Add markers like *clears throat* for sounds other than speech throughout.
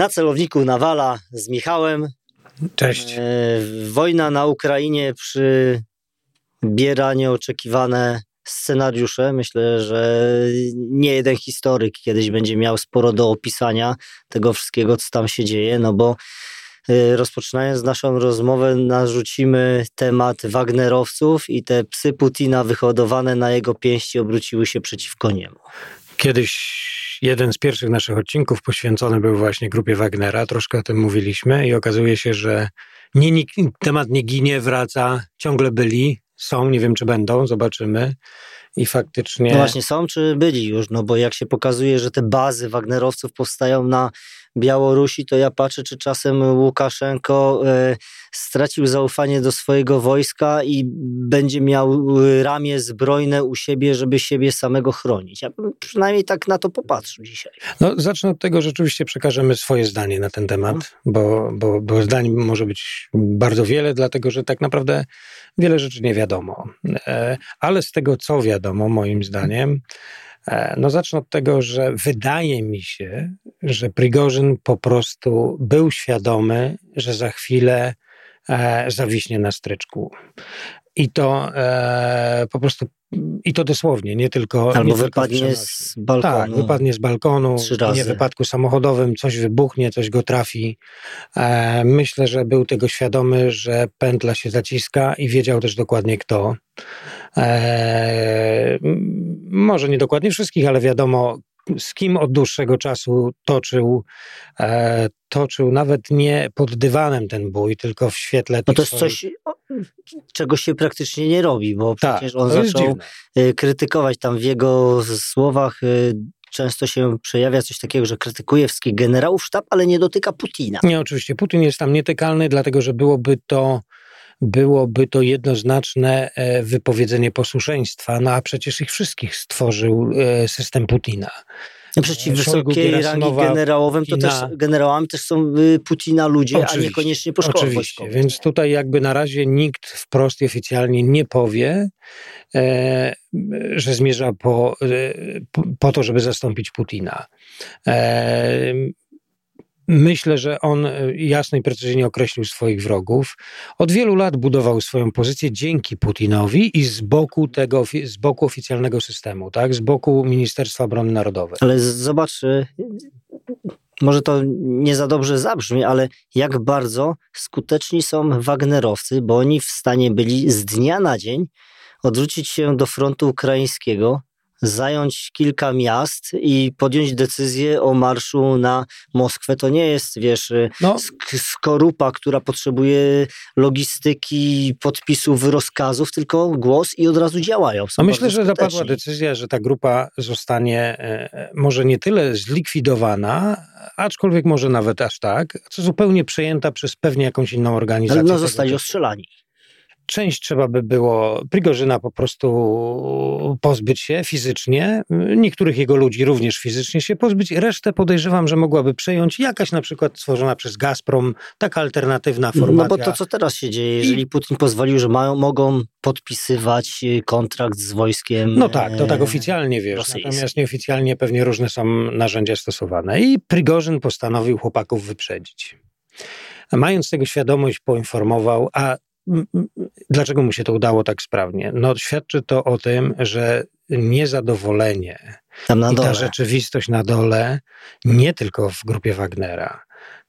Na celowniku Nawala z Michałem. Cześć. E, wojna na Ukrainie przybiera nieoczekiwane scenariusze. Myślę, że nie jeden historyk kiedyś będzie miał sporo do opisania tego wszystkiego, co tam się dzieje, no bo e, rozpoczynając naszą rozmowę, narzucimy temat Wagnerowców i te psy Putina wyhodowane na jego pięści obróciły się przeciwko niemu. Kiedyś jeden z pierwszych naszych odcinków poświęcony był właśnie grupie Wagnera. Troszkę o tym mówiliśmy i okazuje się, że nie, temat nie ginie, wraca, ciągle byli, są, nie wiem czy będą, zobaczymy. I faktycznie. No właśnie, są czy byli już? No bo jak się pokazuje, że te bazy Wagnerowców powstają na Białorusi, to ja patrzę, czy czasem Łukaszenko e, stracił zaufanie do swojego wojska i będzie miał e, ramię zbrojne u siebie, żeby siebie samego chronić. Ja bym przynajmniej tak na to popatrzył dzisiaj. No, zacznę od tego, że rzeczywiście przekażemy swoje zdanie na ten temat, mhm. bo, bo, bo zdań może być bardzo wiele, dlatego że tak naprawdę wiele rzeczy nie wiadomo. E, ale z tego, co wiadomo, moim zdaniem, no zacznę od tego, że wydaje mi się, że Prigorzyn po prostu był świadomy, że za chwilę e, zawiśnie na stryczku. I to e, po prostu, i to dosłownie, nie tylko. Albo nie wypadnie tylko z balkonu. Tak, wypadnie z balkonu, nie w wypadku samochodowym, coś wybuchnie, coś go trafi. E, myślę, że był tego świadomy, że pętla się zaciska i wiedział też dokładnie kto. E, może nie dokładnie wszystkich, ale wiadomo, z kim od dłuższego czasu toczył, e, toczył nawet nie pod dywanem ten bój, tylko w świetle. No to jest swoich... coś, czego się praktycznie nie robi, bo tak, przecież on zaczął e, krytykować tam w jego słowach. E, często się przejawia coś takiego, że krytykuje wszystkich generałów sztab, ale nie dotyka Putina. Nie, oczywiście. Putin jest tam nietykalny, dlatego że byłoby to byłoby to jednoznaczne e, wypowiedzenie posłuszeństwa, no a przecież ich wszystkich stworzył e, system Putina. No przeciw wysokiej rangi generałowym, to też generałami też są y, Putina ludzie, oczywiście, a niekoniecznie po szkołach Oczywiście, więc tutaj jakby na razie nikt wprost i oficjalnie nie powie, e, że zmierza po, e, po to, żeby zastąpić Putina. E, Myślę, że on e, jasno i precyzyjnie określił swoich wrogów. Od wielu lat budował swoją pozycję dzięki Putinowi i z boku tego, z boku oficjalnego systemu, tak? z boku Ministerstwa Obrony Narodowej. Ale zobacz, e, może to nie za dobrze zabrzmi, ale jak bardzo skuteczni są Wagnerowcy, bo oni w stanie byli z dnia na dzień odwrócić się do frontu ukraińskiego, zająć kilka miast i podjąć decyzję o marszu na Moskwę. To nie jest, wiesz, y, no. skorupa, która potrzebuje logistyki, podpisów, rozkazów, tylko głos i od razu działają. no myślę, że zapadła decyzja, że ta grupa zostanie e, może nie tyle zlikwidowana, aczkolwiek może nawet aż tak, co zupełnie przejęta przez pewnie jakąś inną organizację. No zostali ostrzelani. Część trzeba by było Prigorzyna po prostu pozbyć się fizycznie, niektórych jego ludzi również fizycznie się pozbyć, resztę podejrzewam, że mogłaby przejąć jakaś na przykład stworzona przez Gazprom, taka alternatywna formacja. No bo to co teraz się dzieje, jeżeli I... Putin pozwolił, że mają, mogą podpisywać y, kontrakt z wojskiem No tak, to tak e, oficjalnie wiesz, rosyjskim. natomiast nieoficjalnie pewnie różne są narzędzia stosowane i Prigorzyn postanowił chłopaków wyprzedzić. Mając tego świadomość, poinformował, a Dlaczego mu się to udało tak sprawnie? No, świadczy to o tym, że niezadowolenie i ta rzeczywistość na dole, nie tylko w grupie Wagnera,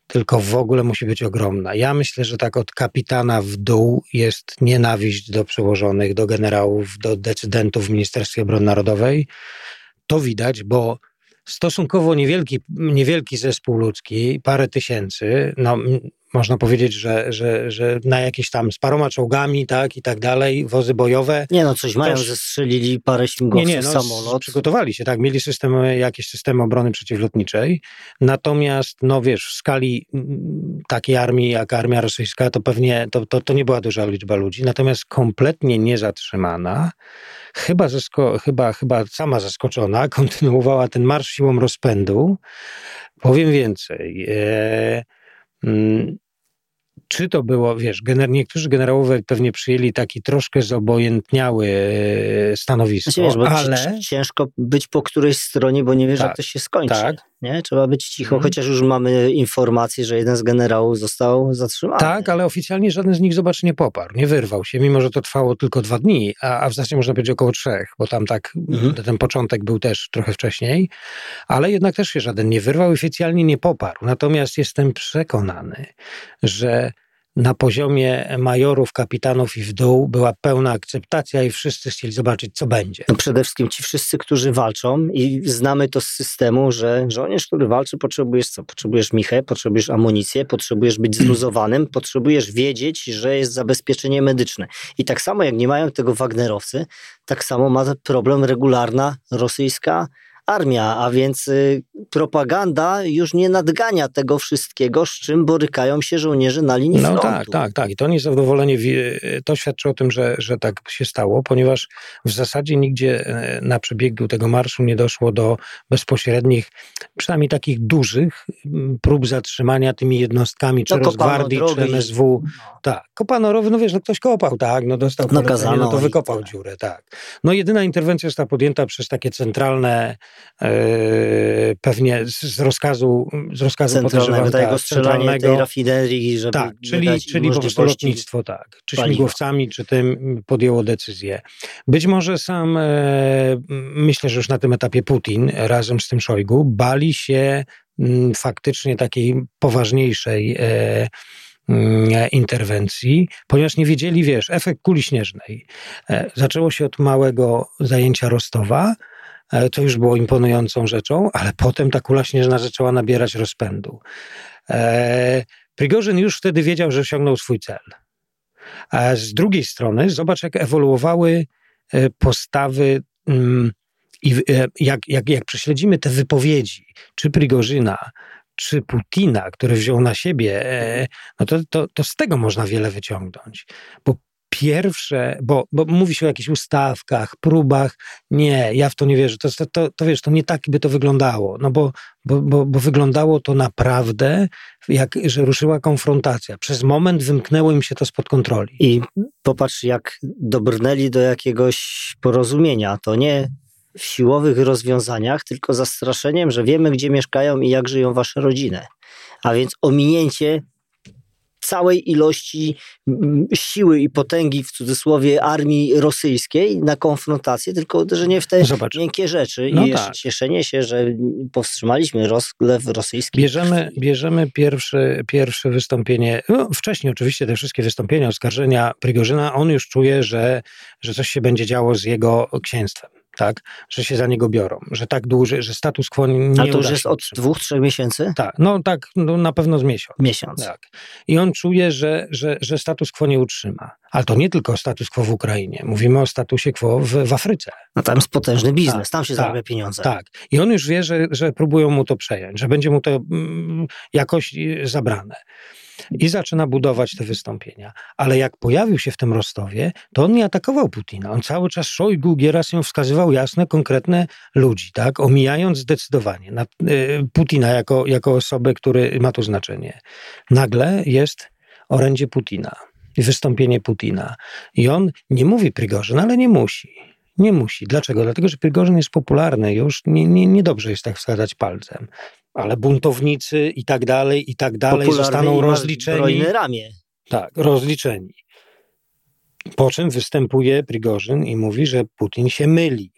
tylko w ogóle musi być ogromna. Ja myślę, że tak od kapitana w dół jest nienawiść do przełożonych, do generałów, do decydentów w Ministerstwie Obrony Narodowej. To widać, bo stosunkowo niewielki, niewielki zespół ludzki, parę tysięcy, no można powiedzieć, że, że, że na jakieś tam z paroma czołgami, tak, i tak dalej, wozy bojowe. Nie no, coś mają, zestrzelili parę śmigłowców, nie, nie, no, samolot. Przygotowali się, tak, mieli system, jakieś systemy obrony przeciwlotniczej, natomiast, no wiesz, w skali mm, takiej armii jak armia rosyjska, to pewnie, to, to, to nie była duża liczba ludzi, natomiast kompletnie niezatrzymana, chyba, zesko, chyba, chyba sama zaskoczona, kontynuowała ten marsz siłą rozpędu. Powiem więcej, e, czy to było, wiesz, gener- niektórzy generałowie pewnie przyjęli taki troszkę zobojętniały e, stanowisko, znaczy, wiesz, ale... Ciężko być po którejś stronie, bo nie wiesz, tak, jak to się skończy. Tak, nie? Trzeba być cicho, hmm. chociaż już mamy informację, że jeden z generałów został zatrzymany. Tak, ale oficjalnie żaden z nich, zobacz, nie poparł, nie wyrwał się, mimo że to trwało tylko dwa dni, a, a w zasadzie można powiedzieć około trzech, bo tam tak hmm. ten początek był też trochę wcześniej, ale jednak też się żaden nie wyrwał i oficjalnie nie poparł. Natomiast jestem przekonany, że na poziomie majorów, kapitanów i w dół była pełna akceptacja i wszyscy chcieli zobaczyć, co będzie. No przede wszystkim ci wszyscy, którzy walczą i znamy to z systemu, że żołnierz, który walczy, potrzebujesz co? Potrzebujesz michę, potrzebujesz amunicję, potrzebujesz być *clears throat* zluzowanym, potrzebujesz wiedzieć, że jest zabezpieczenie medyczne. I tak samo jak nie mają tego Wagnerowcy, tak samo ma problem regularna rosyjska armia, a więc y, propaganda już nie nadgania tego wszystkiego, z czym borykają się żołnierze na linii no, frontu. Tak, tak, tak. I to niezadowolenie, to świadczy o tym, że, że tak się stało, ponieważ w zasadzie nigdzie e, na przebiegu tego marszu nie doszło do bezpośrednich, przynajmniej takich dużych prób zatrzymania tymi jednostkami, czy no, Rosgwardii, czy MSW. No. Tak, kopano rowy, no wiesz, no ktoś kopał, tak, no dostał polecenie, no to wykopał dziurę, tak. No jedyna interwencja została podjęta przez takie centralne pewnie z rozkazu, z rozkazu centralnego, tak, centralnego. tej rafinerii, żeby Tak, czyli, czyli po prostu lotnictwo, tak, czy paliwa. śmigłowcami, czy tym podjęło decyzję. Być może sam, e, myślę, że już na tym etapie Putin razem z tym Szojgu bali się m, faktycznie takiej poważniejszej e, interwencji, ponieważ nie wiedzieli, wiesz, efekt kuli śnieżnej. E, zaczęło się od małego zajęcia Rostowa, to już było imponującą rzeczą, ale potem ta kula śnieżna zaczęła nabierać rozpędu. E, Prigorzyn już wtedy wiedział, że osiągnął swój cel. A z drugiej strony, zobacz, jak ewoluowały e, postawy mm, i e, jak, jak, jak prześledzimy te wypowiedzi, czy Prigorzyna, czy Putina, który wziął na siebie, no to, to, to z tego można wiele wyciągnąć. Bo pierwsze, bo, bo mówi się o jakichś ustawkach, próbach. Nie, ja w to nie wierzę. To, to, to, to wiesz, to nie tak by to wyglądało. No bo, bo, bo, bo wyglądało to naprawdę, jak, że ruszyła konfrontacja. Przez moment wymknęło im się to spod kontroli. I popatrz, jak dobrnęli do jakiegoś porozumienia. To nie w siłowych rozwiązaniach, tylko zastraszeniem, że wiemy, gdzie mieszkają i jak żyją wasze rodziny. A więc ominięcie całej ilości siły i potęgi, w cudzysłowie, armii rosyjskiej na konfrontację, tylko uderzenie w te Zobacz. miękkie rzeczy no i tak. cieszenie się, że powstrzymaliśmy rozlew rosyjski. Bierzemy, bierzemy pierwsze, pierwsze wystąpienie, no wcześniej oczywiście te wszystkie wystąpienia, oskarżenia Prigorzyna, on już czuje, że, że coś się będzie działo z jego księstwem tak, że się za niego biorą, że tak dłuży, że status quo nie Ale to już jest od dwóch, trzech miesięcy? Tak, no tak, no, na pewno z miesiąc. Miesiąc. Tak. I on czuje, że, że, że status quo nie utrzyma. Ale to nie tylko status quo w Ukrainie, mówimy o statusie quo w, w Afryce. No tam jest potężny biznes, tak, tam się tak, zarabia pieniądze. Tak, i on już wie, że, że próbują mu to przejąć, że będzie mu to mm, jakoś y, zabrane i zaczyna budować te wystąpienia. Ale jak pojawił się w tym Rostowie, to on nie atakował Putina. On cały czas Szojgu, Gierasimow wskazywał jasne, konkretne ludzi, tak? omijając zdecydowanie na, y, Putina jako, jako osobę, który ma tu znaczenie. Nagle jest orędzie Putina wystąpienie Putina. I on nie mówi Prigorzyn, ale nie musi. Nie musi. Dlaczego? Dlatego, że Prigorzyn jest popularny. Już nie, nie, niedobrze jest tak wskazać palcem ale buntownicy i tak dalej, i tak dalej Popularny zostaną rozliczeni. ramię. Tak, rozliczeni. Po czym występuje Prigorzyn i mówi, że Putin się myli.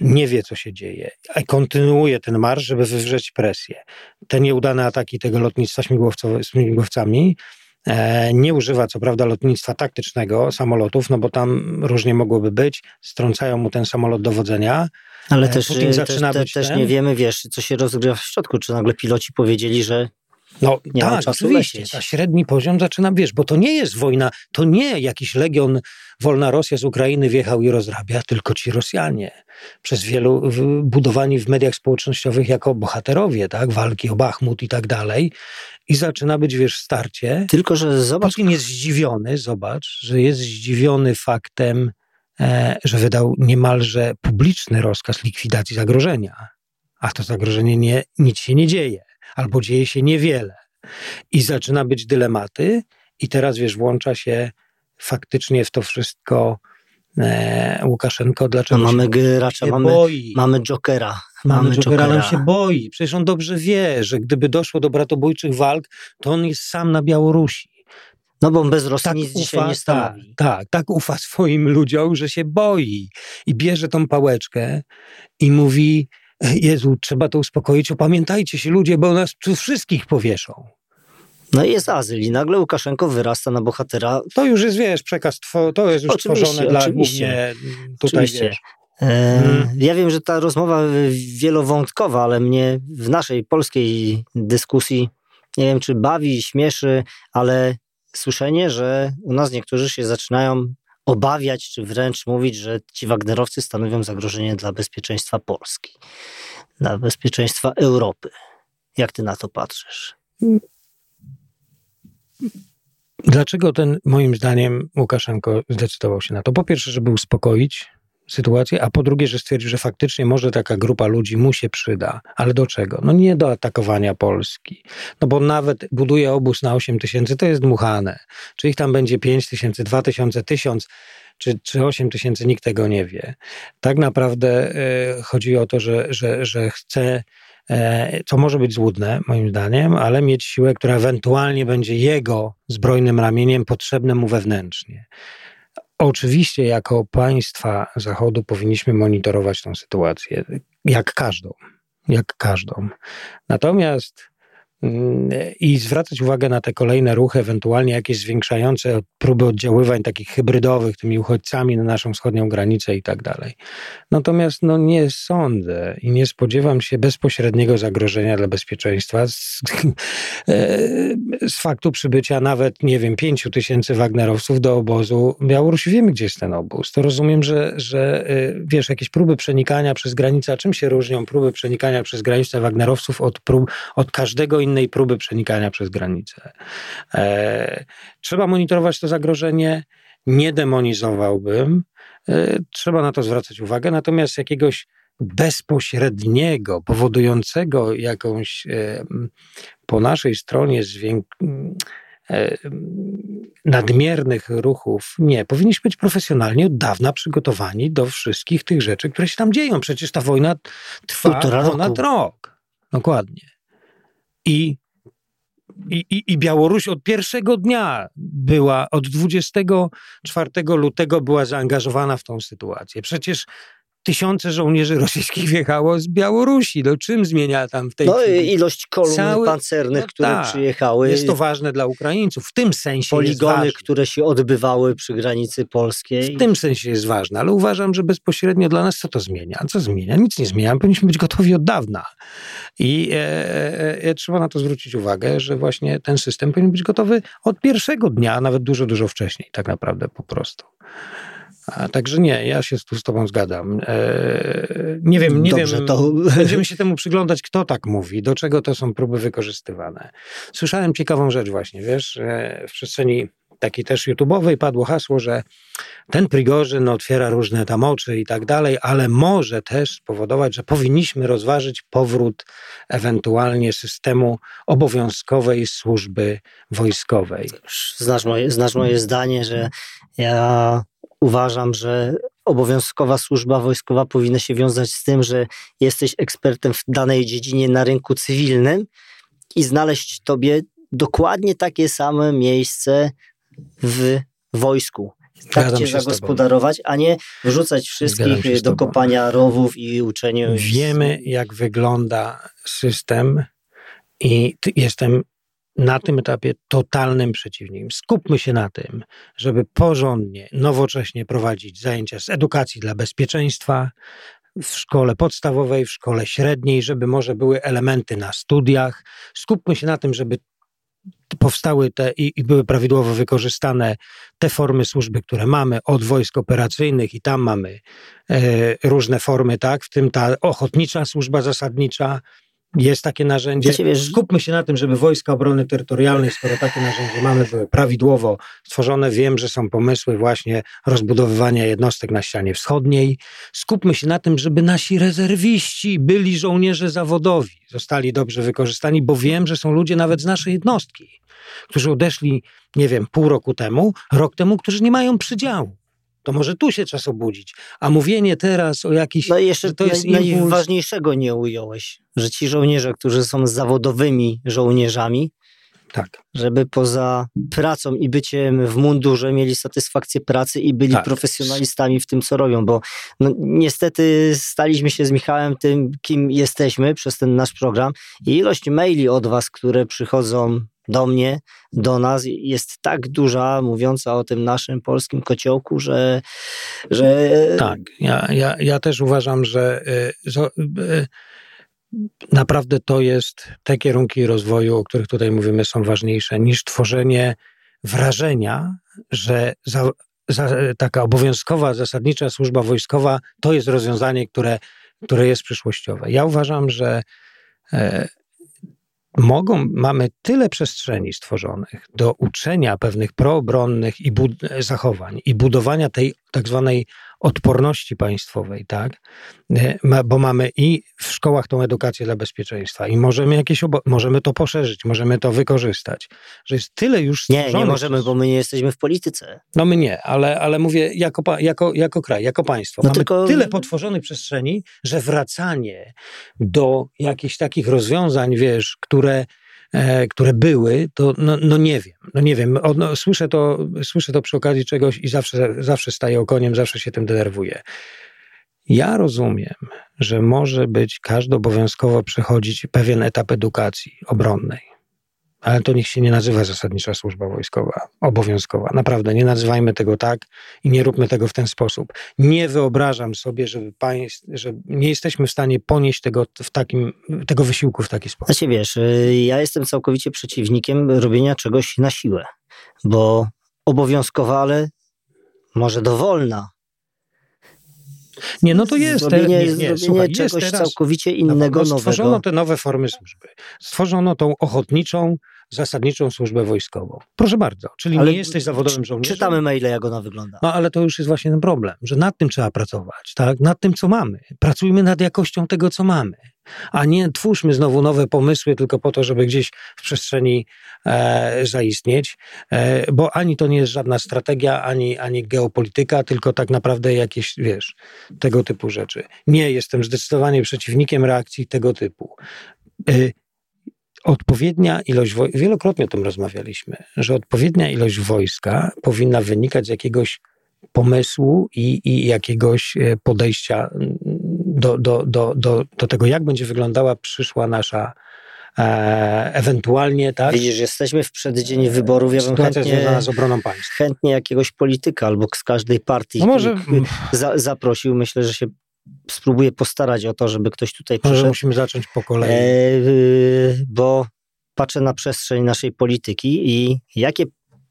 Nie wie, co się dzieje. A kontynuuje ten marsz, żeby wywrzeć presję. Te nieudane ataki tego lotnictwa śmigłowcami nie używa co prawda lotnictwa taktycznego, samolotów, no bo tam różnie mogłoby być. Strącają mu ten samolot dowodzenia, ale e, też, Putin zaczyna też, być też nie wiemy, wiesz, co się rozgrywa w środku. Czy nagle piloci powiedzieli, że no nie tak, oczywiście. Lecieć. Ta średni poziom zaczyna, wiesz, bo to nie jest wojna, to nie jakiś legion Wolna Rosja z Ukrainy wjechał i rozrabia, tylko ci Rosjanie. Przez wielu budowani w mediach społecznościowych jako bohaterowie, tak, walki o Bachmut i tak dalej. I zaczyna być, wiesz, starcie. Tylko, że zobacz... Putin jest zdziwiony, zobacz, że jest zdziwiony faktem E, że wydał niemalże publiczny rozkaz likwidacji zagrożenia. A to zagrożenie nie, nic się nie dzieje, albo dzieje się niewiele. I zaczyna być dylematy, i teraz wiesz, włącza się faktycznie w to wszystko e, Łukaszenko. Dlaczego no mamy gracza, mamy, mamy Jokera. Mamy Jokera, nam się boi. Przecież on dobrze wie, że gdyby doszło do bratobójczych walk, to on jest sam na Białorusi. No bo bez Rosji tak nic ufa, dzisiaj nie stanowi. Tak, tak, tak ufa swoim ludziom, że się boi. I bierze tą pałeczkę i mówi, Jezu, trzeba to uspokoić, opamiętajcie się ludzie, bo nas tu wszystkich powieszą. No i jest azyl i nagle Łukaszenko wyrasta na bohatera. To już jest, wiesz, przekaz, to jest już oczywiście, tworzone dla głównie tutaj, oczywiście. wiesz. E, hmm. Ja wiem, że ta rozmowa wielowątkowa, ale mnie w naszej polskiej dyskusji, nie wiem czy bawi, śmieszy, ale słyszenie, że u nas niektórzy się zaczynają obawiać, czy wręcz mówić, że ci Wagnerowcy stanowią zagrożenie dla bezpieczeństwa Polski, dla bezpieczeństwa Europy. Jak ty na to patrzysz? Dlaczego ten, moim zdaniem, Łukaszenko zdecydował się na to? Po pierwsze, żeby uspokoić sytuację, a po drugie, że stwierdził, że faktycznie może taka grupa ludzi mu się przyda. Ale do czego? No nie do atakowania Polski. No bo nawet buduje obóz na 8 tysięcy, to jest dmuchane. Czy ich tam będzie 5 tysięcy, 2 tysiące, 1000 czy, czy 8 tysięcy, nikt tego nie wie. Tak naprawdę y, chodzi o to, że, że, że chce e, co może być złudne, moim zdaniem, ale mieć siłę, która ewentualnie będzie jego zbrojnym ramieniem potrzebne mu wewnętrznie. Oczywiście, jako państwa Zachodu, powinniśmy monitorować tę sytuację, jak każdą. Jak każdą. Natomiast i zwracać uwagę na te kolejne ruchy, ewentualnie jakieś zwiększające próby oddziaływań takich hybrydowych tymi uchodźcami na naszą wschodnią granicę i tak dalej. Natomiast no, nie sądzę i nie spodziewam się bezpośredniego zagrożenia dla bezpieczeństwa z, *laughs* z faktu przybycia nawet, nie wiem, pięciu tysięcy Wagnerowców do obozu. Białorusi wiemy, gdzie jest ten obóz. To rozumiem, że, że y, wiesz, jakieś próby przenikania przez granicę, a czym się różnią próby przenikania przez granicę Wagnerowców od, prób, od każdego innego innej próby przenikania przez granicę. E, trzeba monitorować to zagrożenie. Nie demonizowałbym. E, trzeba na to zwracać uwagę. Natomiast jakiegoś bezpośredniego, powodującego jakąś e, po naszej stronie e, nadmiernych ruchów. Nie, powinniśmy być profesjonalnie od dawna przygotowani do wszystkich tych rzeczy, które się tam dzieją. Przecież ta wojna trwa Półtora ponad roku. rok. Dokładnie. I, i, I Białoruś od pierwszego dnia była, od 24 lutego była zaangażowana w tą sytuację. Przecież tysiące żołnierzy rosyjskich wjechało z Białorusi. No czym zmienia tam w tej no, chwili? ilość kolumn Cały, pancernych, no które tak, przyjechały. Jest to ważne dla Ukraińców. W tym sensie Poligony, które się odbywały przy granicy polskiej. W tym sensie jest ważne, ale uważam, że bezpośrednio dla nas co to zmienia? Co zmienia? Nic nie zmienia. Powinniśmy być gotowi od dawna. I e, e, e, trzeba na to zwrócić uwagę, że właśnie ten system powinien być gotowy od pierwszego dnia, a nawet dużo, dużo wcześniej, tak naprawdę po prostu. A, także nie, ja się tu z tobą zgadzam. E, nie wiem, nie Dobrze, wiem. To... *laughs* Będziemy się temu przyglądać, kto tak mówi, do czego to są próby wykorzystywane. Słyszałem ciekawą rzecz właśnie, wiesz, w przestrzeni takiej też YouTube'owej padło hasło, że ten Prigorzyn otwiera różne tam oczy i tak dalej, ale może też spowodować, że powinniśmy rozważyć powrót ewentualnie systemu obowiązkowej służby wojskowej. Znasz moje, znasz moje zdanie, że ja uważam, że obowiązkowa służba wojskowa powinna się wiązać z tym, że jesteś ekspertem w danej dziedzinie na rynku cywilnym i znaleźć tobie dokładnie takie same miejsce w wojsku. Tak cię zagospodarować, a nie wrzucać wszystkich do kopania rowów i uczenia. Wiemy, jak wygląda system i jestem na tym etapie totalnym przeciwnikiem. Skupmy się na tym, żeby porządnie, nowocześnie prowadzić zajęcia z edukacji dla bezpieczeństwa w szkole podstawowej, w szkole średniej, żeby może były elementy na studiach. Skupmy się na tym, żeby powstały te i, i, były prawidłowo wykorzystane te formy służby, które mamy, od wojsk operacyjnych i tam mamy e, różne formy, tak, w tym ta ochotnicza służba zasadnicza, jest takie narzędzie. Skupmy się na tym, żeby Wojska Obrony Terytorialnej, skoro takie narzędzie mamy, były prawidłowo stworzone. Wiem, że są pomysły właśnie rozbudowywania jednostek na ścianie wschodniej. Skupmy się na tym, żeby nasi rezerwiści byli żołnierze zawodowi, zostali dobrze wykorzystani, bo wiem, że są ludzie nawet z naszej jednostki, którzy odeszli, nie wiem, pół roku temu, rok temu, którzy nie mają przydziału to może tu się czas obudzić. A mówienie teraz o jakiś... No jeszcze to jest naj, najważniejszego nie ująłeś, że ci żołnierze, którzy są zawodowymi żołnierzami, tak. Żeby poza pracą i byciem w mundurze mieli satysfakcję pracy i byli tak. profesjonalistami w tym, co robią, bo no, niestety staliśmy się z Michałem tym, kim jesteśmy przez ten nasz program i ilość maili od was, które przychodzą do mnie, do nas jest tak duża, mówiąca o tym naszym polskim kociołku, że. że... Tak, ja, ja, ja też uważam, że. że y, naprawdę to jest, te kierunki rozwoju, o których tutaj mówimy, są ważniejsze niż tworzenie wrażenia, że za, za, taka obowiązkowa, zasadnicza służba wojskowa to jest rozwiązanie, które, które jest przyszłościowe. Ja uważam, że e, mogą, mamy tyle przestrzeni stworzonych do uczenia pewnych proobronnych i zachowań i budowania tej tak zwanej odporności państwowej, tak? E, bo mamy i w szkołach tą edukację dla bezpieczeństwa i możemy jakieś możemy to poszerzyć, możemy to wykorzystać, że jest tyle już Nie, nie możemy, bo my nie jesteśmy w polityce. No my nie, ale, ale mówię jako, jako, jako kraj, jako państwo. No mamy tylko... tyle potworzonych przestrzeni, że wracanie do jakichś takich rozwiązań, wiesz, które które były, to no, no, nie wiem, no nie wiem, no, słyszę, to, słyszę to przy okazji czegoś i zawsze, zawsze staję okoniem, zawsze się tym denerwuję. Ja rozumiem, że może być każdy obowiązkowo przechodzić pewien etap edukacji obronnej ale to niech się nie nazywa zasadnicza służba wojskowa, obowiązkowa. Naprawdę, nie nazywajmy tego tak i nie róbmy tego w ten sposób. Nie wyobrażam sobie, żeby państw, że nie jesteśmy w stanie ponieść tego, w takim, tego wysiłku w taki sposób. Znaczy wiesz, y, ja jestem całkowicie przeciwnikiem robienia czegoś na siłę, bo obowiązkowa, ale może dowolna, nie, no to jest. Zrobienie, nie, nie, zrobienie słuchaj, czegoś teraz, całkowicie innego, nowego. Stworzono te nowe formy służby. Stworzono tą ochotniczą, zasadniczą służbę wojskową. Proszę bardzo, czyli ale nie jesteś zawodowym żołnierzem. Czytamy maile, jak ona wygląda. No ale to już jest właśnie ten problem, że nad tym trzeba pracować, tak? Nad tym, co mamy. Pracujmy nad jakością tego, co mamy. A nie twórzmy znowu nowe pomysły tylko po to, żeby gdzieś w przestrzeni e, zaistnieć, e, bo ani to nie jest żadna strategia, ani, ani geopolityka, tylko tak naprawdę jakieś, wiesz, tego typu rzeczy. Nie, jestem zdecydowanie przeciwnikiem reakcji tego typu. E, odpowiednia ilość, wielokrotnie o tym rozmawialiśmy, że odpowiednia ilość wojska powinna wynikać z jakiegoś pomysłu i, i jakiegoś e, podejścia do, do, do, do, do tego, jak będzie wyglądała przyszła nasza e, ewentualnie, tak? Widzisz, jesteśmy w przeddzień wyborów, ja bym chętnie, z obroną państwa. chętnie jakiegoś polityka albo z każdej partii no może... za, zaprosił. Myślę, że się spróbuję postarać o to, żeby ktoś tutaj przyszedł. Może musimy zacząć po kolei. E, bo patrzę na przestrzeń naszej polityki i jakie,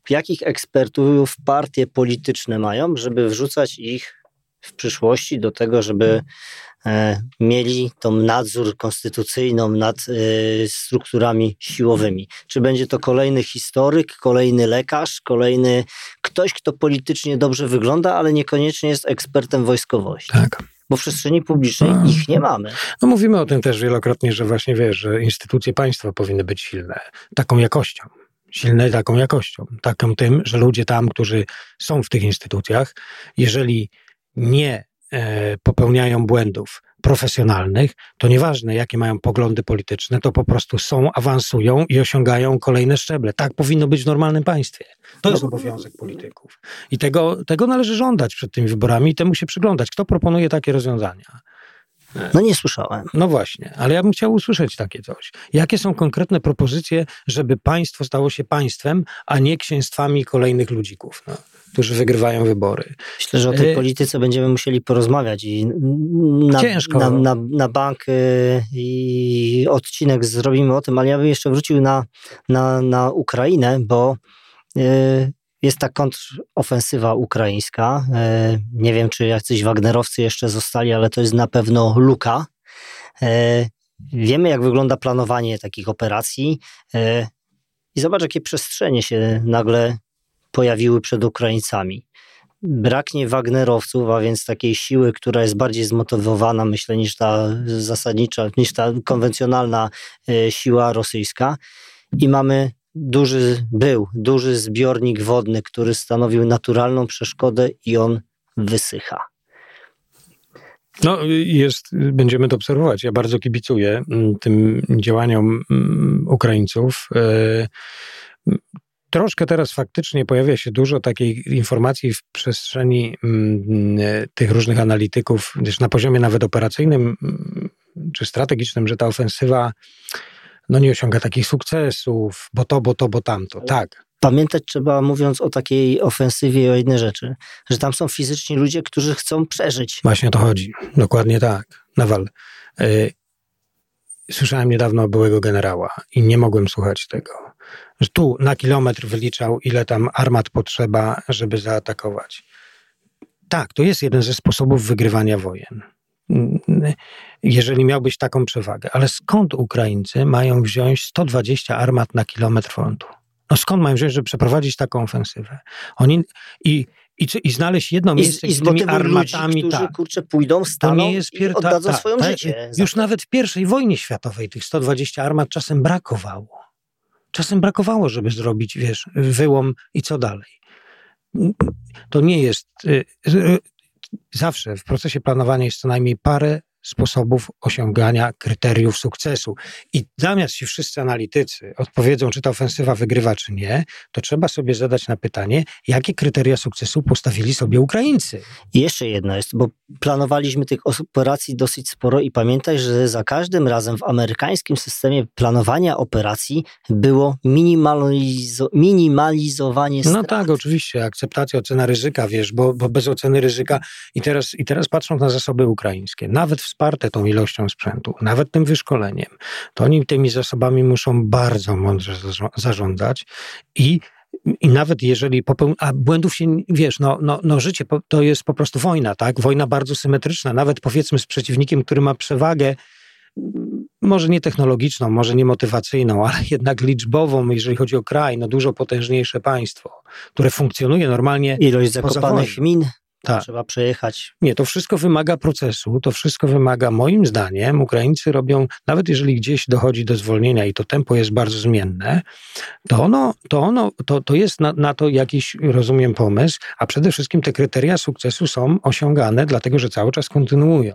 jakich ekspertów partie polityczne mają, żeby wrzucać ich w przyszłości do tego, żeby e, mieli tą nadzór konstytucyjną nad e, strukturami siłowymi. Czy będzie to kolejny historyk, kolejny lekarz, kolejny ktoś, kto politycznie dobrze wygląda, ale niekoniecznie jest ekspertem wojskowości. Tak bo w przestrzeni publicznej no. ich nie mamy. No mówimy o tym też wielokrotnie, że właśnie wiesz, że instytucje państwa powinny być silne, taką jakością. Silne taką jakością, taką tym, że ludzie tam, którzy są w tych instytucjach, jeżeli nie e, popełniają błędów profesjonalnych, to nieważne jakie mają poglądy polityczne, to po prostu są, awansują i osiągają kolejne szczeble. Tak powinno być w normalnym państwie. To jest obowiązek polityków. I tego, tego należy żądać przed tymi wyborami i temu się przyglądać. Kto proponuje takie rozwiązania? No nie słyszałem. No właśnie, ale ja bym chciał usłyszeć takie coś. Jakie są konkretne propozycje, żeby państwo stało się państwem, a nie księstwami kolejnych ludzików? No którzy wygrywają wybory. Myślę, że o tej y, polityce będziemy musieli porozmawiać i na, Ciężko. Na, na, na bank y, i odcinek zrobimy o tym, ale ja bym jeszcze wrócił na, na, na Ukrainę, bo y, jest ta kontrofensywa ukraińska. Nie wiem, czy jacyś Wagnerowcy jeszcze zostali, ale to jest na pewno luka. Wiemy, jak wygląda planowanie takich operacji. I zobacz, jakie przestrzenie się nagle pojawiły przed Ukraińcami. Braknie Wagnerowców, a więc takiej siły, która jest bardziej zmotywowana, myślę, niż ta zasadnicza, niż ta konwencjonalna e, siła rosyjska. I mamy duży, był duży zbiornik wodny, który stanowił naturalną przeszkodę i on wysycha. No, jest, będziemy to obserwować. Ja bardzo kibicuję mm, tym działaniom mm, Ukraińców. E, troszkę teraz faktycznie pojawia się dużo takiej informacji w przestrzeni mm, tych różnych analityków, gdyż na poziomie nawet operacyjnym czy strategicznym, że ta ofensywa no nie osiąga takich sukcesów, bo to, bo to, bo tamto. Tak, pamiętać trzeba, mówiąc o takiej ofensywie, o jednej rzeczy, że tam są fizyczni ludzie, którzy chcą przeżyć. Właśnie o to chodzi. Dokładnie tak. Nawal. Yy, słyszałem niedawno byłego generała i nie mogłem słuchać tego. Że tu na kilometr wyliczał, ile tam armat potrzeba, żeby zaatakować. Tak, to jest jeden ze sposobów wygrywania wojen. Jeżeli miałbyś taką przewagę. Ale skąd Ukraińcy mają wziąć 120 armat na kilometr frontu? No skąd mają wziąć, żeby przeprowadzić taką ofensywę? Oni i, i, i znaleźć jedno miejsce I, z tymi armatami. Ludzi, którzy, tak. kurczę, pójdą, staną jest pier... i oddadzą ta, swoją ta, życie. Już nawet w pierwszej wojnie światowej tych 120 armat czasem brakowało. Czasem brakowało, żeby zrobić, wiesz, wyłom i co dalej. To nie jest... Y, y, zawsze w procesie planowania jest co najmniej parę sposobów osiągania kryteriów sukcesu. I zamiast się wszyscy analitycy odpowiedzą, czy ta ofensywa wygrywa, czy nie, to trzeba sobie zadać na pytanie, jakie kryteria sukcesu postawili sobie Ukraińcy. I jeszcze jedno jest, bo planowaliśmy tych operacji dosyć sporo i pamiętaj, że za każdym razem w amerykańskim systemie planowania operacji było minimalizo minimalizowanie strat. No tak, oczywiście, akceptacja, ocena ryzyka, wiesz, bo, bo bez oceny ryzyka i teraz, i teraz patrząc na zasoby ukraińskie, nawet w wsparte tą ilością sprzętu, nawet tym wyszkoleniem, to oni tymi zasobami muszą bardzo mądrze zarządzać i i nawet jeżeli popełni, a błędów się, wiesz, no, no, no życie to jest po prostu wojna, tak? Wojna bardzo symetryczna, nawet powiedzmy z przeciwnikiem, który ma przewagę, może nie technologiczną, może nie motywacyjną, ale jednak liczbową, jeżeli chodzi o kraj, no dużo potężniejsze państwo, które funkcjonuje normalnie. Ilość zakopanych min tak. Trzeba przejechać. Nie, to wszystko wymaga procesu, to wszystko wymaga, moim zdaniem, Ukraińcy robią, nawet jeżeli gdzieś dochodzi do zwolnienia i to tempo jest bardzo zmienne, to ono, to, ono, to, to jest na, na to jakiś, rozumiem, pomysł, a przede wszystkim te kryteria sukcesu są osiągane, dlatego że cały czas kontynuują.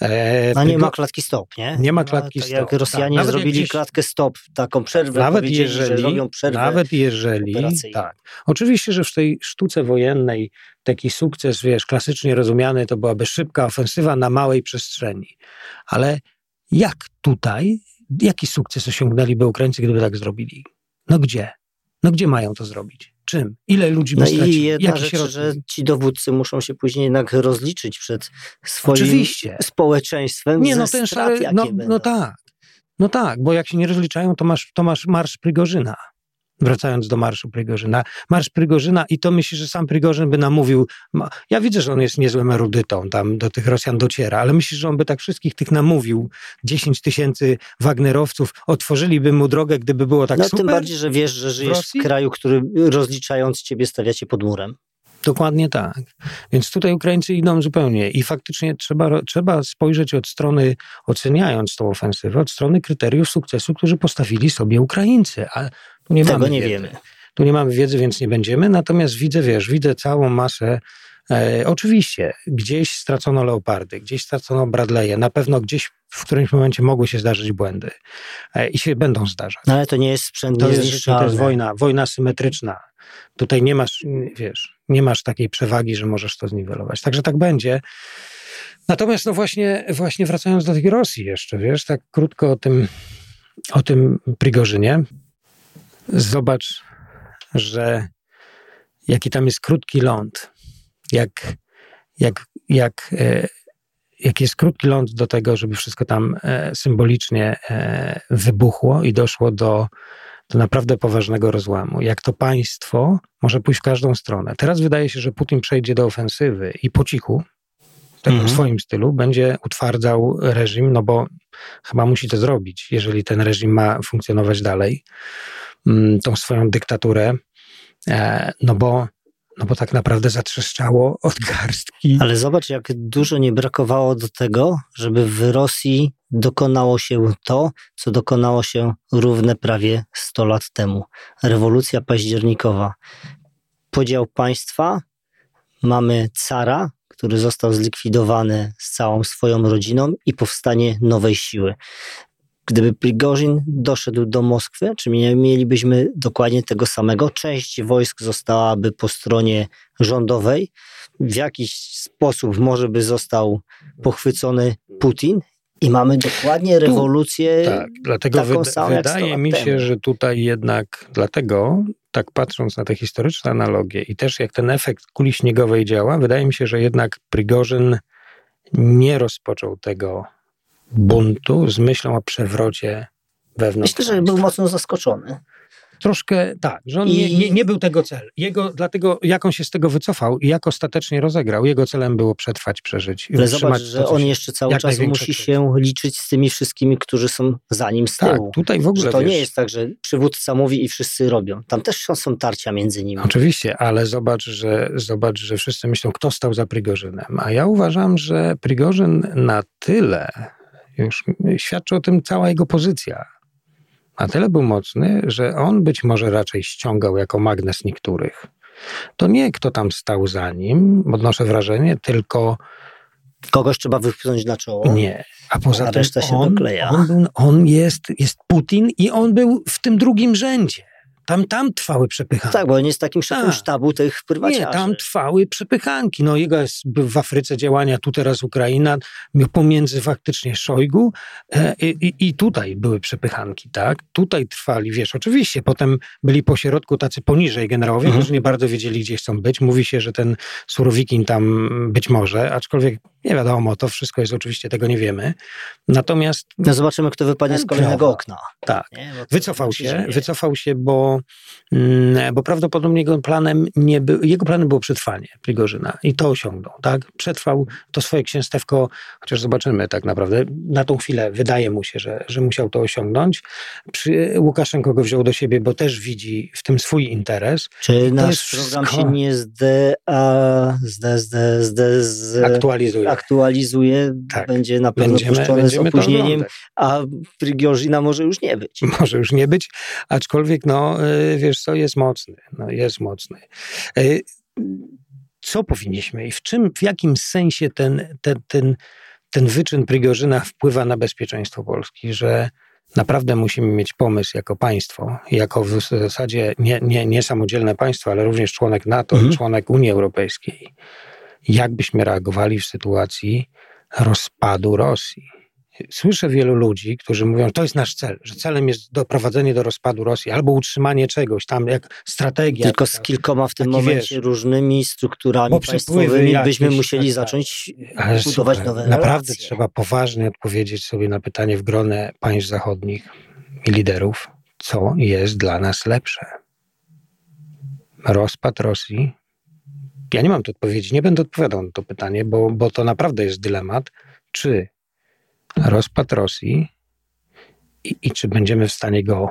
E, no nie ma klatki stop, nie? Nie ma klatki stop. Jak Rosjanie tak. zrobili gdzieś, klatkę stop, taką przerwę, nawet jeżeli, robią przerwę Nawet jeżeli, tak. Oczywiście, że w tej sztuce wojennej taki sukces, wiesz, klasycznie rozumiany, to byłaby szybka ofensywa na małej przestrzeni. Ale jak tutaj, jaki sukces osiągnęliby Ukraińcy, gdyby tak zrobili? No gdzie? No gdzie mają to zrobić? Czym? Ile ludzi by no stracili? i jedna rzecz, środki? że ci dowódcy muszą się później jednak rozliczyć przed swoim Oczywiście. społeczeństwem Nie, no ten szary, no, no tak. No tak, bo jak się nie rozliczają, to masz, to masz marsz Prigorzyna. Wracając do Marszu Prygorzyna. Marsz Prygorzyna i to myślę, że sam Prigorzyn by namówił, ja widzę, że on jest niezłym erudytą, tam do tych Rosjan dociera, ale myślę, że on by tak wszystkich tych namówił, 10 tysięcy Wagnerowców, otworzyliby mu drogę, gdyby było tak no, super. Tym bardziej, że wiesz, że żyjesz w, w kraju, który rozliczając ciebie stawiacie pod murem. Dokładnie tak. Więc tutaj Ukraińcy idą zupełnie i faktycznie trzeba, trzeba spojrzeć od strony, oceniając tą ofensywę, od strony kryteriów sukcesu, którzy postawili sobie Ukraińcy. A tu nie Tego mamy nie wiedzy. wiemy. Tu nie mamy wiedzy, więc nie będziemy. Natomiast widzę, wiesz, widzę całą masę. E, oczywiście, gdzieś stracono leopardy, gdzieś stracono Bradley'e, na pewno gdzieś w którymś momencie mogły się zdarzyć błędy e, i się będą zdarzać. No ale to nie jest sprzęt to jest, to jest wojna, wojna symetryczna. Tutaj nie masz, wiesz, nie masz takiej przewagi, że możesz to zniwelować. Także tak będzie. Natomiast no właśnie, właśnie wracając do tej Rosji jeszcze, wiesz, tak krótko o tym, o tym Prigorzynie. Zobacz, że jaki tam jest krótki ląd, jak, jak, jak, e, jak jest krótki ląd do tego, żeby wszystko tam e, symbolicznie e, wybuchło i doszło do, do naprawdę poważnego rozłamu. Jak to państwo może pójść w każdą stronę. Teraz wydaje się, że Putin przejdzie do ofensywy i po cichu, tak mhm. w swoim stylu, będzie utwardzał reżim, no bo chyba musi to zrobić, jeżeli ten reżim ma funkcjonować dalej, tą swoją dyktaturę, e, no bo no bo tak naprawdę zatrzeszczało od garstki. Ale zobacz, jak dużo nie brakowało do tego, żeby w Rosji dokonało się to, co dokonało się równe prawie 100 lat temu. Rewolucja październikowa. Podział państwa, mamy cara, który został zlikwidowany z całą swoją rodziną i powstanie nowej siły. Gdyby Prigorzin doszedł do Moskwy, czy mielibyśmy dokładnie tego samego? Część wojsk zostałaby po stronie rządowej, w jakiś sposób może by został pochwycony Putin i mamy dokładnie rewolucję. Tu, tak, dlatego taką wyda, samą, wydaje mi się, temu. że tutaj jednak dlatego, tak patrząc na te historyczne analogie i też jak ten efekt kuli śniegowej działa, wydaje mi się, że jednak Prigorzyn nie rozpoczął tego buntu z myślą o przewrocie wewnątrz. Myślę, że był mocno zaskoczony. Troszkę tak, że on I- nie, nie, nie był tego cel. Jego, dlatego jak on się z tego wycofał i jak ostatecznie rozegrał, jego celem było przetrwać, przeżyć. Ale zobacz, że on jeszcze cały czas musi się liczyć z tymi wszystkimi, którzy są za nim z Tak, tyłu. tutaj w ogóle Że to wiesz, nie jest tak, że przywódca mówi i wszyscy robią. Tam też są, są tarcia między nimi. Oczywiście, ale zobacz że, zobacz, że wszyscy myślą, kto stał za Prigorzynem. A ja uważam, że Prigorzyn na tyle, już świadczy o tym cała jego pozycja, na tyle był mocny, że on być może raczej ściągał jako magnes niektórych. To nie kto tam stał za nim, odnoszę wrażenie, tylko Kogoś trzeba wypchnąć na czoło. nie. A poza A tym reszta się on, dokleja. on, był, on jest, jest Putin i on był w tym drugim rzędzie. Tam, tam trwały przepychanki. Tak, bo on jest takim szefem Tak. sztabu tych prywaciarzy. Nie, tam trwały przepychanki. No jego jest w Afryce działania, tu teraz Ukraina, pomiędzy faktycznie Szojgu e, i, i tutaj były przepychanki, tak? Tutaj trwali, wiesz, oczywiście, potem byli po środku tacy poniżej generałowie, Mhm. którzy nie bardzo wiedzieli, gdzie chcą być. Mówi się, że ten Surowikin tam być może, aczkolwiek nie wiadomo, to wszystko jest oczywiście, tego nie wiemy. Natomiast No zobaczymy, kto wypadnie z kolejnego okna. tak, Nie? To Wycofał się się, wycofał się, bo, mm, bo prawdopodobnie jego planem nie był, jego planem było przetrwanie Prigorzyna i to osiągnął, tak? Przetrwał to swoje księstewko, chociaż zobaczymy tak naprawdę, na tą chwilę wydaje mu się, że, że musiał to osiągnąć. Przy, Łukaszenko go wziął do siebie, bo też widzi w tym swój interes. Czy nasz program wszystko- się nie zde, a, zde, zde, zde, z, Aktualizuje. aktualizuje? Tak. Będzie na pewno Będziemy, z będziemy to opóźnieniem, a Prigorzina może już nie być. *laughs* Może już nie być, aczkolwiek, no, wiesz co, jest mocny. No, jest mocny. Y, Co powinniśmy i w czym, w jakim sensie ten, ten, ten, ten wyczyn Prigorzyna wpływa na bezpieczeństwo Polski, że naprawdę musimy mieć pomysł jako państwo, jako w zasadzie nie, nie, nie samodzielne państwo, ale również członek NATO Mhm. i członek Unii Europejskiej. Jak byśmy reagowali w sytuacji rozpadu Rosji? Słyszę wielu ludzi, którzy mówią, że to jest nasz cel, że celem jest doprowadzenie do rozpadu Rosji albo utrzymanie czegoś tam, jak strategia. Tylko z kilkoma w tym momencie wiesz, różnymi strukturami państwowymi jakieś byśmy i musieli tak zacząć Ale budować słuchaj, nowe Naprawdę relacje. trzeba poważnie odpowiedzieć sobie na pytanie w gronie państw zachodnich i liderów, co jest dla nas lepsze. Rozpad Rosji. Ja nie mam tu odpowiedzi, nie będę odpowiadał na to pytanie, bo, bo to naprawdę jest dylemat, czy rozpad Rosji i, i czy będziemy w stanie go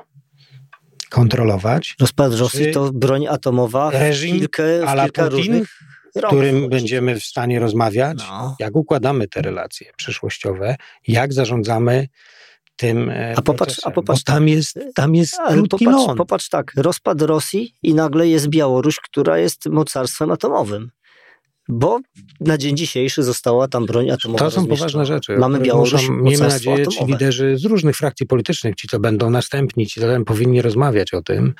kontrolować, Rozpad Rosji to broń atomowa w reżim kilkę, w a la kilka Putin, w którym będziemy w stanie rozmawiać, No. jak układamy te relacje przyszłościowe, jak zarządzamy tym e, A popatrz- procesem, a popatrz bo tam jest, tam jest Ale popatrz, popatrz tak, rozpad Rosji i nagle jest Białoruś, która jest mocarstwem atomowym. Bo na dzień dzisiejszy została tam broń atomowa To są poważne rzeczy. Mamy Białoruś, muszą, miejmy nadzieję, ci atomowe. liderzy z różnych frakcji politycznych, ci to będą następni, ci będą, powinni rozmawiać o tym.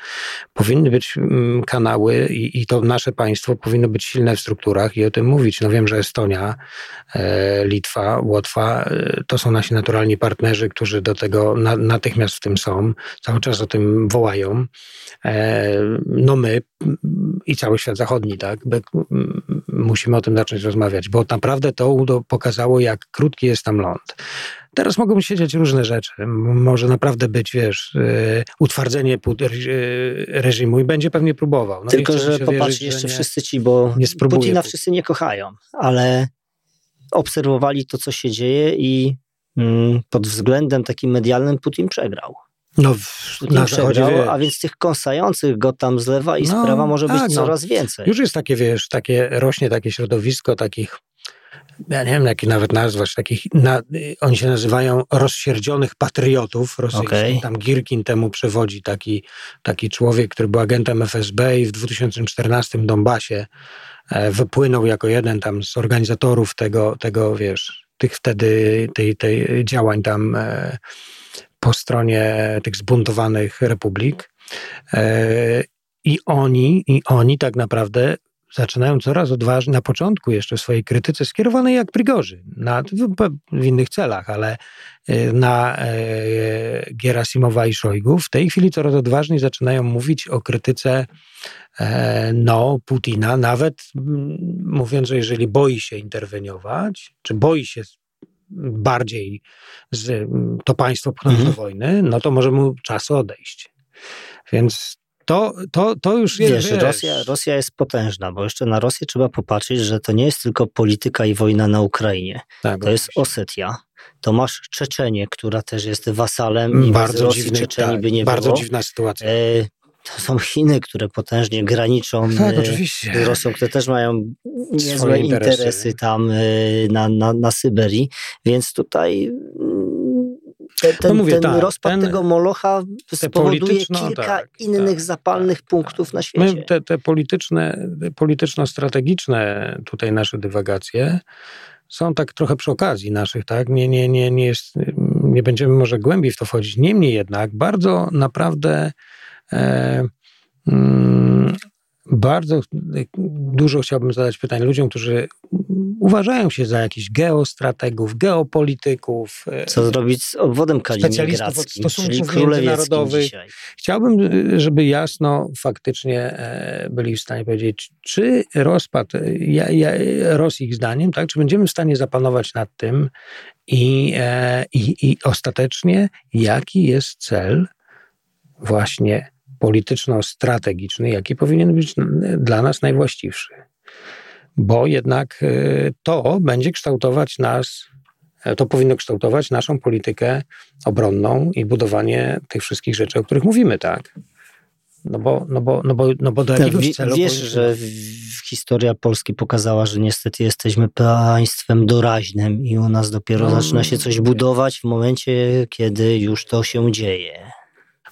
Powinny być mm, kanały i, i to nasze państwo powinno być silne w strukturach i o tym mówić. No wiem, że Estonia, e, Litwa, Łotwa e, to są nasi naturalni partnerzy, którzy do tego na, natychmiast w tym są, cały czas o tym wołają. E, no my mm, i cały świat zachodni, tak, Be, m, musimy o tym zacząć rozmawiać, bo naprawdę to pokazało, jak krótki jest tam ląd. Teraz mogą się dziać różne rzeczy. Może naprawdę być, wiesz, e, utwardzenie e, reżimu i będzie pewnie próbował. No Tylko, że popatrz, wierzyć, jeszcze nie. wszyscy ci, bo nie spróbuje Putina Putin. wszyscy nie kochają, ale obserwowali to, co się dzieje i mm, pod względem takim medialnym Putin przegrał. No, w, na zachodzie, a więc tych kąsających go tam z lewa i No, prawa może być tak, no. coraz więcej. Już jest takie, wiesz, takie, rośnie takie środowisko takich ja nie wiem, jakie nawet nazwać, takich, na, oni się nazywają rozsierdzionych patriotów rosyjskich. Okay. Tam Girkin temu przewodzi taki, taki człowiek, który był agentem FSB i w 2014 Donbasie e, wypłynął jako jeden tam z organizatorów tego, tego wiesz, tych wtedy, tej, tej działań tam e, po stronie tych zbuntowanych republik. E, I oni, I oni tak naprawdę zaczynają coraz odważniej, na początku jeszcze w swojej krytyce skierowanej jak Prigorzy, na, w, innych celach, ale e, na e, Gerasimowa i Szojgu w tej chwili coraz odważniej zaczynają mówić o krytyce e, no, Putina, nawet m, mówiąc, że jeżeli boi się interweniować, czy boi się bardziej z, to państwo pchnąć mhm. do wojny, no to może mu czas odejść. Więc to, to, to już jest. Wiesz, wiesz, Rosja, Rosja jest potężna, bo jeszcze na Rosję trzeba popatrzeć, że to nie jest tylko polityka i wojna na Ukrainie. Tak, to jest Osetia. To masz Czeczenię, która też jest wasalem i bardzo Rosji dziwny, Czeczeni tak, by nie bardzo było. Bardzo dziwna sytuacja. E, to są Chiny, które potężnie graniczą *laughs* tak, e, z Rosją, które też mają niezłe interesy, interesy tam e, na, na, na Syberii, więc tutaj ten, ten, no mówię, ten tak, rozpad ten, tego Molocha spowoduje kilka tak, innych tak, zapalnych tak, punktów na świecie. My te, te polityczne, polityczno-strategiczne tutaj nasze dywagacje są tak trochę przy okazji naszych, tak? Nie, nie, nie, nie, jest, nie będziemy może głębiej w to wchodzić. Niemniej jednak bardzo naprawdę mm, bardzo dużo chciałbym zadać pytań ludziom, którzy uważają się za jakichś geostrategów, geopolityków. E, Co zrobić z obwodem czyli królewskim dzisiaj. Chciałbym, e, żeby jasno faktycznie e, byli w stanie powiedzieć, czy rozpad ja, ja, Rosji ich zdaniem, tak, czy będziemy w stanie zapanować nad tym i, i, i ostatecznie jaki jest cel właśnie polityczno-strategiczny, jaki powinien być dla nas najwłaściwszy. Bo jednak y, to będzie kształtować nas, e, to powinno kształtować naszą politykę obronną i budowanie tych wszystkich rzeczy, o których mówimy, tak? No bo, no bo, no bo, no bo do tak, jakiegoś celu... Wiesz, że historia Polski pokazała, że niestety jesteśmy państwem doraźnym i u nas dopiero no, zaczyna się coś budować w momencie, kiedy już to się dzieje.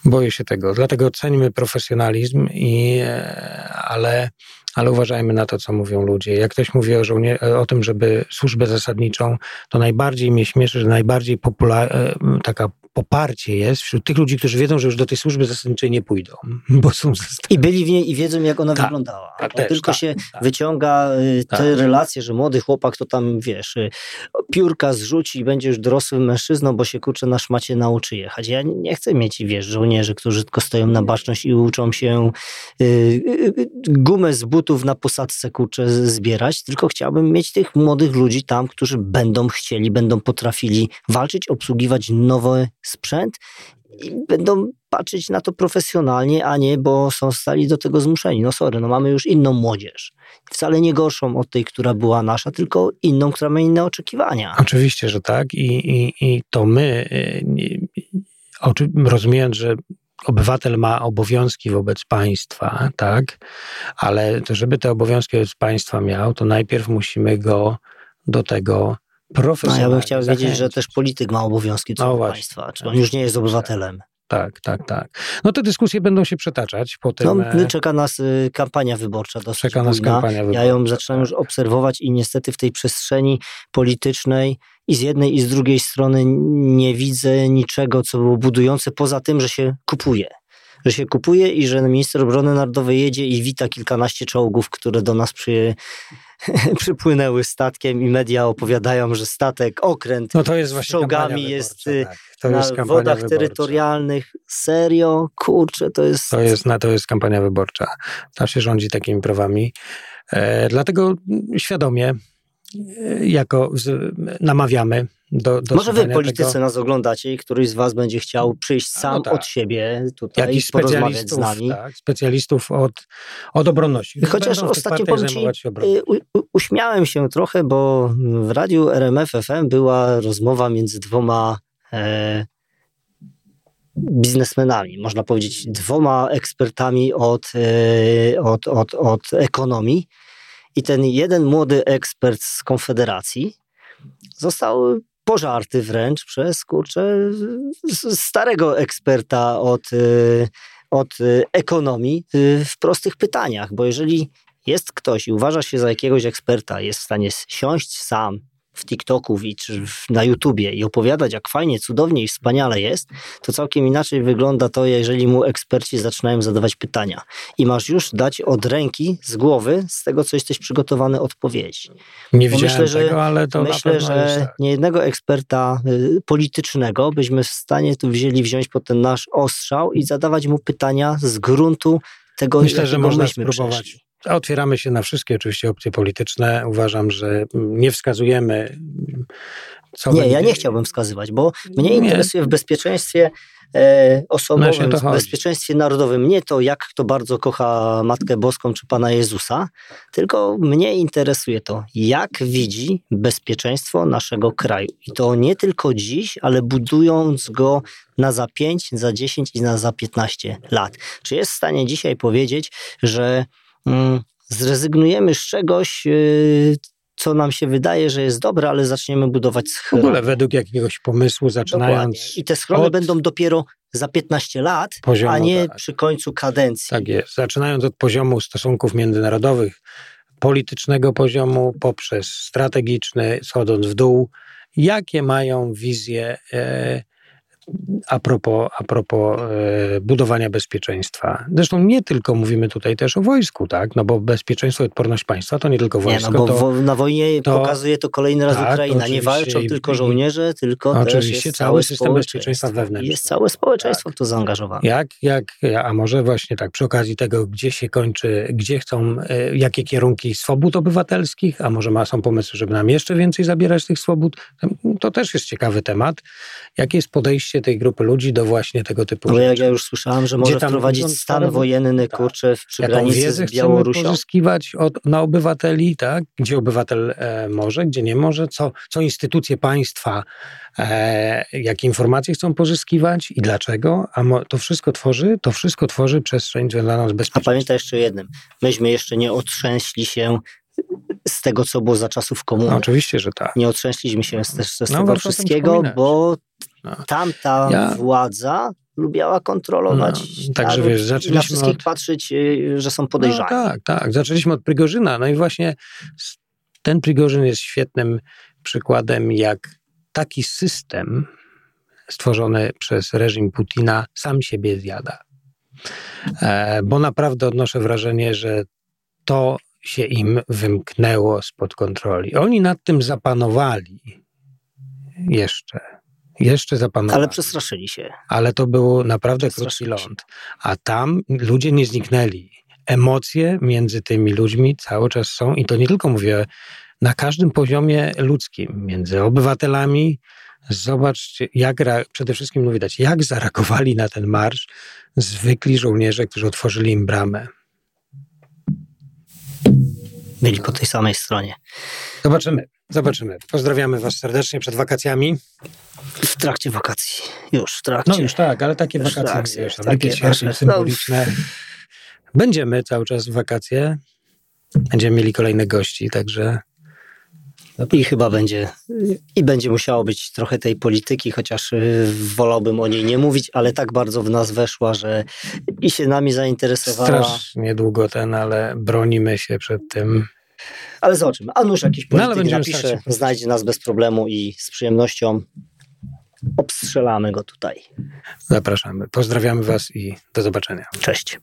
Boję się tego, dlatego cenimy profesjonalizm, i, e, ale, ale uważajmy na to, co mówią ludzie. Jak ktoś mówi o, żołnie- o tym, żeby służbę zasadniczą, to najbardziej mnie śmieszy, że najbardziej popularna, taka poparcie jest wśród tych ludzi, którzy wiedzą, że już do tej służby zasadniczej nie pójdą, *laughs* bo są I byli w niej i wiedzą, jak ona ta, wyglądała. Ta, też, tylko ta, się wyciąga y, te relacje, że młody chłopak to tam, wiesz, y, piórka zrzuci i będzie już dorosłym mężczyzną, bo się kurczę na szmacie nauczy jechać. Ja nie chcę mieć, wiesz, żołnierzy, którzy tylko stoją na baczność i uczą się y, gumę z butów na posadce, kurczę, zbierać, tylko chciałbym mieć tych młodych ludzi tam, którzy będą chcieli, będą potrafili walczyć, obsługiwać nowe sprzęt i będą patrzeć na to profesjonalnie, a nie, bo są stali do tego zmuszeni. No sorry, no mamy już inną młodzież. Wcale nie gorszą od tej, która była nasza, tylko inną, która ma inne oczekiwania. Oczywiście, że tak i, i, i to my, y, rozumiejąc, że obywatel ma obowiązki wobec państwa, tak, ale to żeby te obowiązki wobec państwa miał, to najpierw musimy go do tego profesjonalnie. No, ja bym chciał wiedzieć, że też polityk ma obowiązki co no państwa, czy on już nie jest obywatelem. Tak, tak, tak. No te dyskusje będą się przetaczać. Potem... No, czeka nas y, kampania wyborcza dosyć Czeka nas kampania wyborcza. Ja ją zaczynam już obserwować i niestety w tej przestrzeni politycznej i z jednej i z drugiej strony nie widzę niczego, co było budujące, poza tym, że się kupuje że się kupuje i że minister obrony narodowej jedzie i wita kilkanaście czołgów, które do nas przy, *laughs* przypłynęły statkiem i media opowiadają, że statek, okręt no to jest z czołgami jest, tak. to na jest wodach wyborcza. terytorialnych. Serio? Kurczę, to jest... To jest, to jest kampania wyborcza. Tam się rządzi takimi prawami. E, dlatego świadomie jako z, namawiamy do, do Może wy politycy tego... nas oglądacie i któryś z was będzie chciał przyjść sam no tak. od siebie tutaj Jakiś porozmawiać z nami. Tak, specjalistów od, od obronności. Chociaż ostatnio powiem ci, y, u, uśmiałem się trochę, bo w radiu RMF FM była rozmowa między dwoma e, biznesmenami, można powiedzieć dwoma ekspertami od, e, od, od, od ekonomii. I ten jeden młody ekspert z Konfederacji został pożarty wręcz przez kurczę starego eksperta od, y, od ekonomii y, w prostych pytaniach, bo jeżeli jest ktoś i uważa się za jakiegoś eksperta, jest w stanie siąść sam w TikToku czy na YouTubie i opowiadać, jak fajnie, cudownie i wspaniale jest, to całkiem inaczej wygląda to, jeżeli mu eksperci zaczynają zadawać pytania. I masz już dać od ręki, z głowy, z tego, co jesteś przygotowany, odpowiedzi. Nie Bo myślę, że, tego, ale to Myślę, że tak. nie jednego eksperta y, politycznego byśmy w stanie tu wzięli wziąć pod ten nasz ostrzał i zadawać mu pytania z gruntu tego, Myślę, że można spróbować. Przeszli. Otwieramy się na wszystkie oczywiście opcje polityczne. Uważam, że nie wskazujemy. Co nie, będzie... ja nie chciałbym wskazywać, bo mnie nie. interesuje w bezpieczeństwie e, osobowym, no w bezpieczeństwie narodowym nie to, jak kto bardzo kocha Matkę Boską czy Pana Jezusa, tylko mnie interesuje to, jak widzi bezpieczeństwo naszego kraju. I to nie tylko dziś, ale budując go na za 5, za 10 i na za 15 lat. Czy jest w stanie dzisiaj powiedzieć, że zrezygnujemy z czegoś, y, co nam się wydaje, że jest dobre, ale zaczniemy budować schrony. W ogóle według jakiegoś pomysłu, zaczynając. Dokładnie. I te schrony będą dopiero za 15 lat, poziomu, a nie tak. przy końcu kadencji. Tak jest. Zaczynając od poziomu stosunków międzynarodowych, politycznego poziomu, poprzez strategiczny, schodząc w dół, jakie mają wizje. E, a propos, a propos e, budowania bezpieczeństwa. Zresztą nie tylko mówimy tutaj też o wojsku, tak? No bo bezpieczeństwo i odporność państwa to nie tylko wojsko. Nie, no bo to, na wojnie to, pokazuje to kolejny raz tak, Ukraina. Nie walczą i, tylko żołnierze, tylko no, oczywiście cały system bezpieczeństwa wewnętrznego. Jest całe społeczeństwo tak. tu zaangażowane. Jak, jak, a może właśnie tak, przy okazji tego, gdzie się kończy, gdzie chcą, e, jakie kierunki swobód obywatelskich, a może ma, są pomysły, żeby nam jeszcze więcej zabierać tych swobód, to też jest ciekawy temat. Jakie jest podejście tej grupy ludzi do właśnie tego typu jak ja już słyszałem, że może wprowadzić stan wojenny, tak. kurczę, w granicy z Białorusią. pozyskiwać od, na obywateli, tak? Gdzie obywatel e, może, gdzie nie może, co, co instytucje państwa, e, jakie informacje chcą pozyskiwać i dlaczego, a mo, to wszystko tworzy, to wszystko tworzy przestrzeń dla nas bezpieczną. A pamiętaj jeszcze jednym, myśmy jeszcze nie otrzęśli się z tego, co było za czasów komuny. No, oczywiście, że tak. Nie otrzęśliśmy się z, z, z no, tego wszystkiego, bo no. tamta ja... władza lubiała kontrolować. No, także wiesz, zaczęliśmy na wszystkich od... patrzeć, y, że są podejrzani. No, tak, tak. Zaczęliśmy od Prigorzyna. No i właśnie ten Prigorzyn jest świetnym przykładem, jak taki system stworzony przez reżim Putina sam siebie zjada. E, bo naprawdę odnoszę wrażenie, że to się im wymknęło spod kontroli. Oni nad tym zapanowali jeszcze. Jeszcze zapanowali. Ale przestraszyli się. Ale to był naprawdę krótki ląd. A tam ludzie nie zniknęli. Emocje między tymi ludźmi cały czas są i to nie tylko mówię na każdym poziomie ludzkim, między obywatelami. Zobaczcie, jak przede wszystkim no widać, jak zareagowali na ten marsz zwykli żołnierze, którzy otworzyli im bramę byli po tej samej stronie. Zobaczymy, zobaczymy. Pozdrawiamy Was serdecznie przed wakacjami. W trakcie wakacji, już w trakcie. No już tak, ale takie wakacje, trakcie, wiesz, takie sierpień symboliczne. No. Będziemy cały czas w wakacje. Będziemy mieli kolejnych gości, także i chyba będzie, i będzie musiało być trochę tej polityki, chociaż y, wolałbym o niej nie mówić, ale tak bardzo w nas weszła, że i się nami zainteresowała. Strasznie długo ten, ale bronimy się przed tym. Ale zobaczymy. A nuż jakiś no, polityk no, napisze, znajdzie nas bez problemu i z przyjemnością obstrzelamy go tutaj. Zapraszamy. Pozdrawiamy Was i do zobaczenia. Cześć.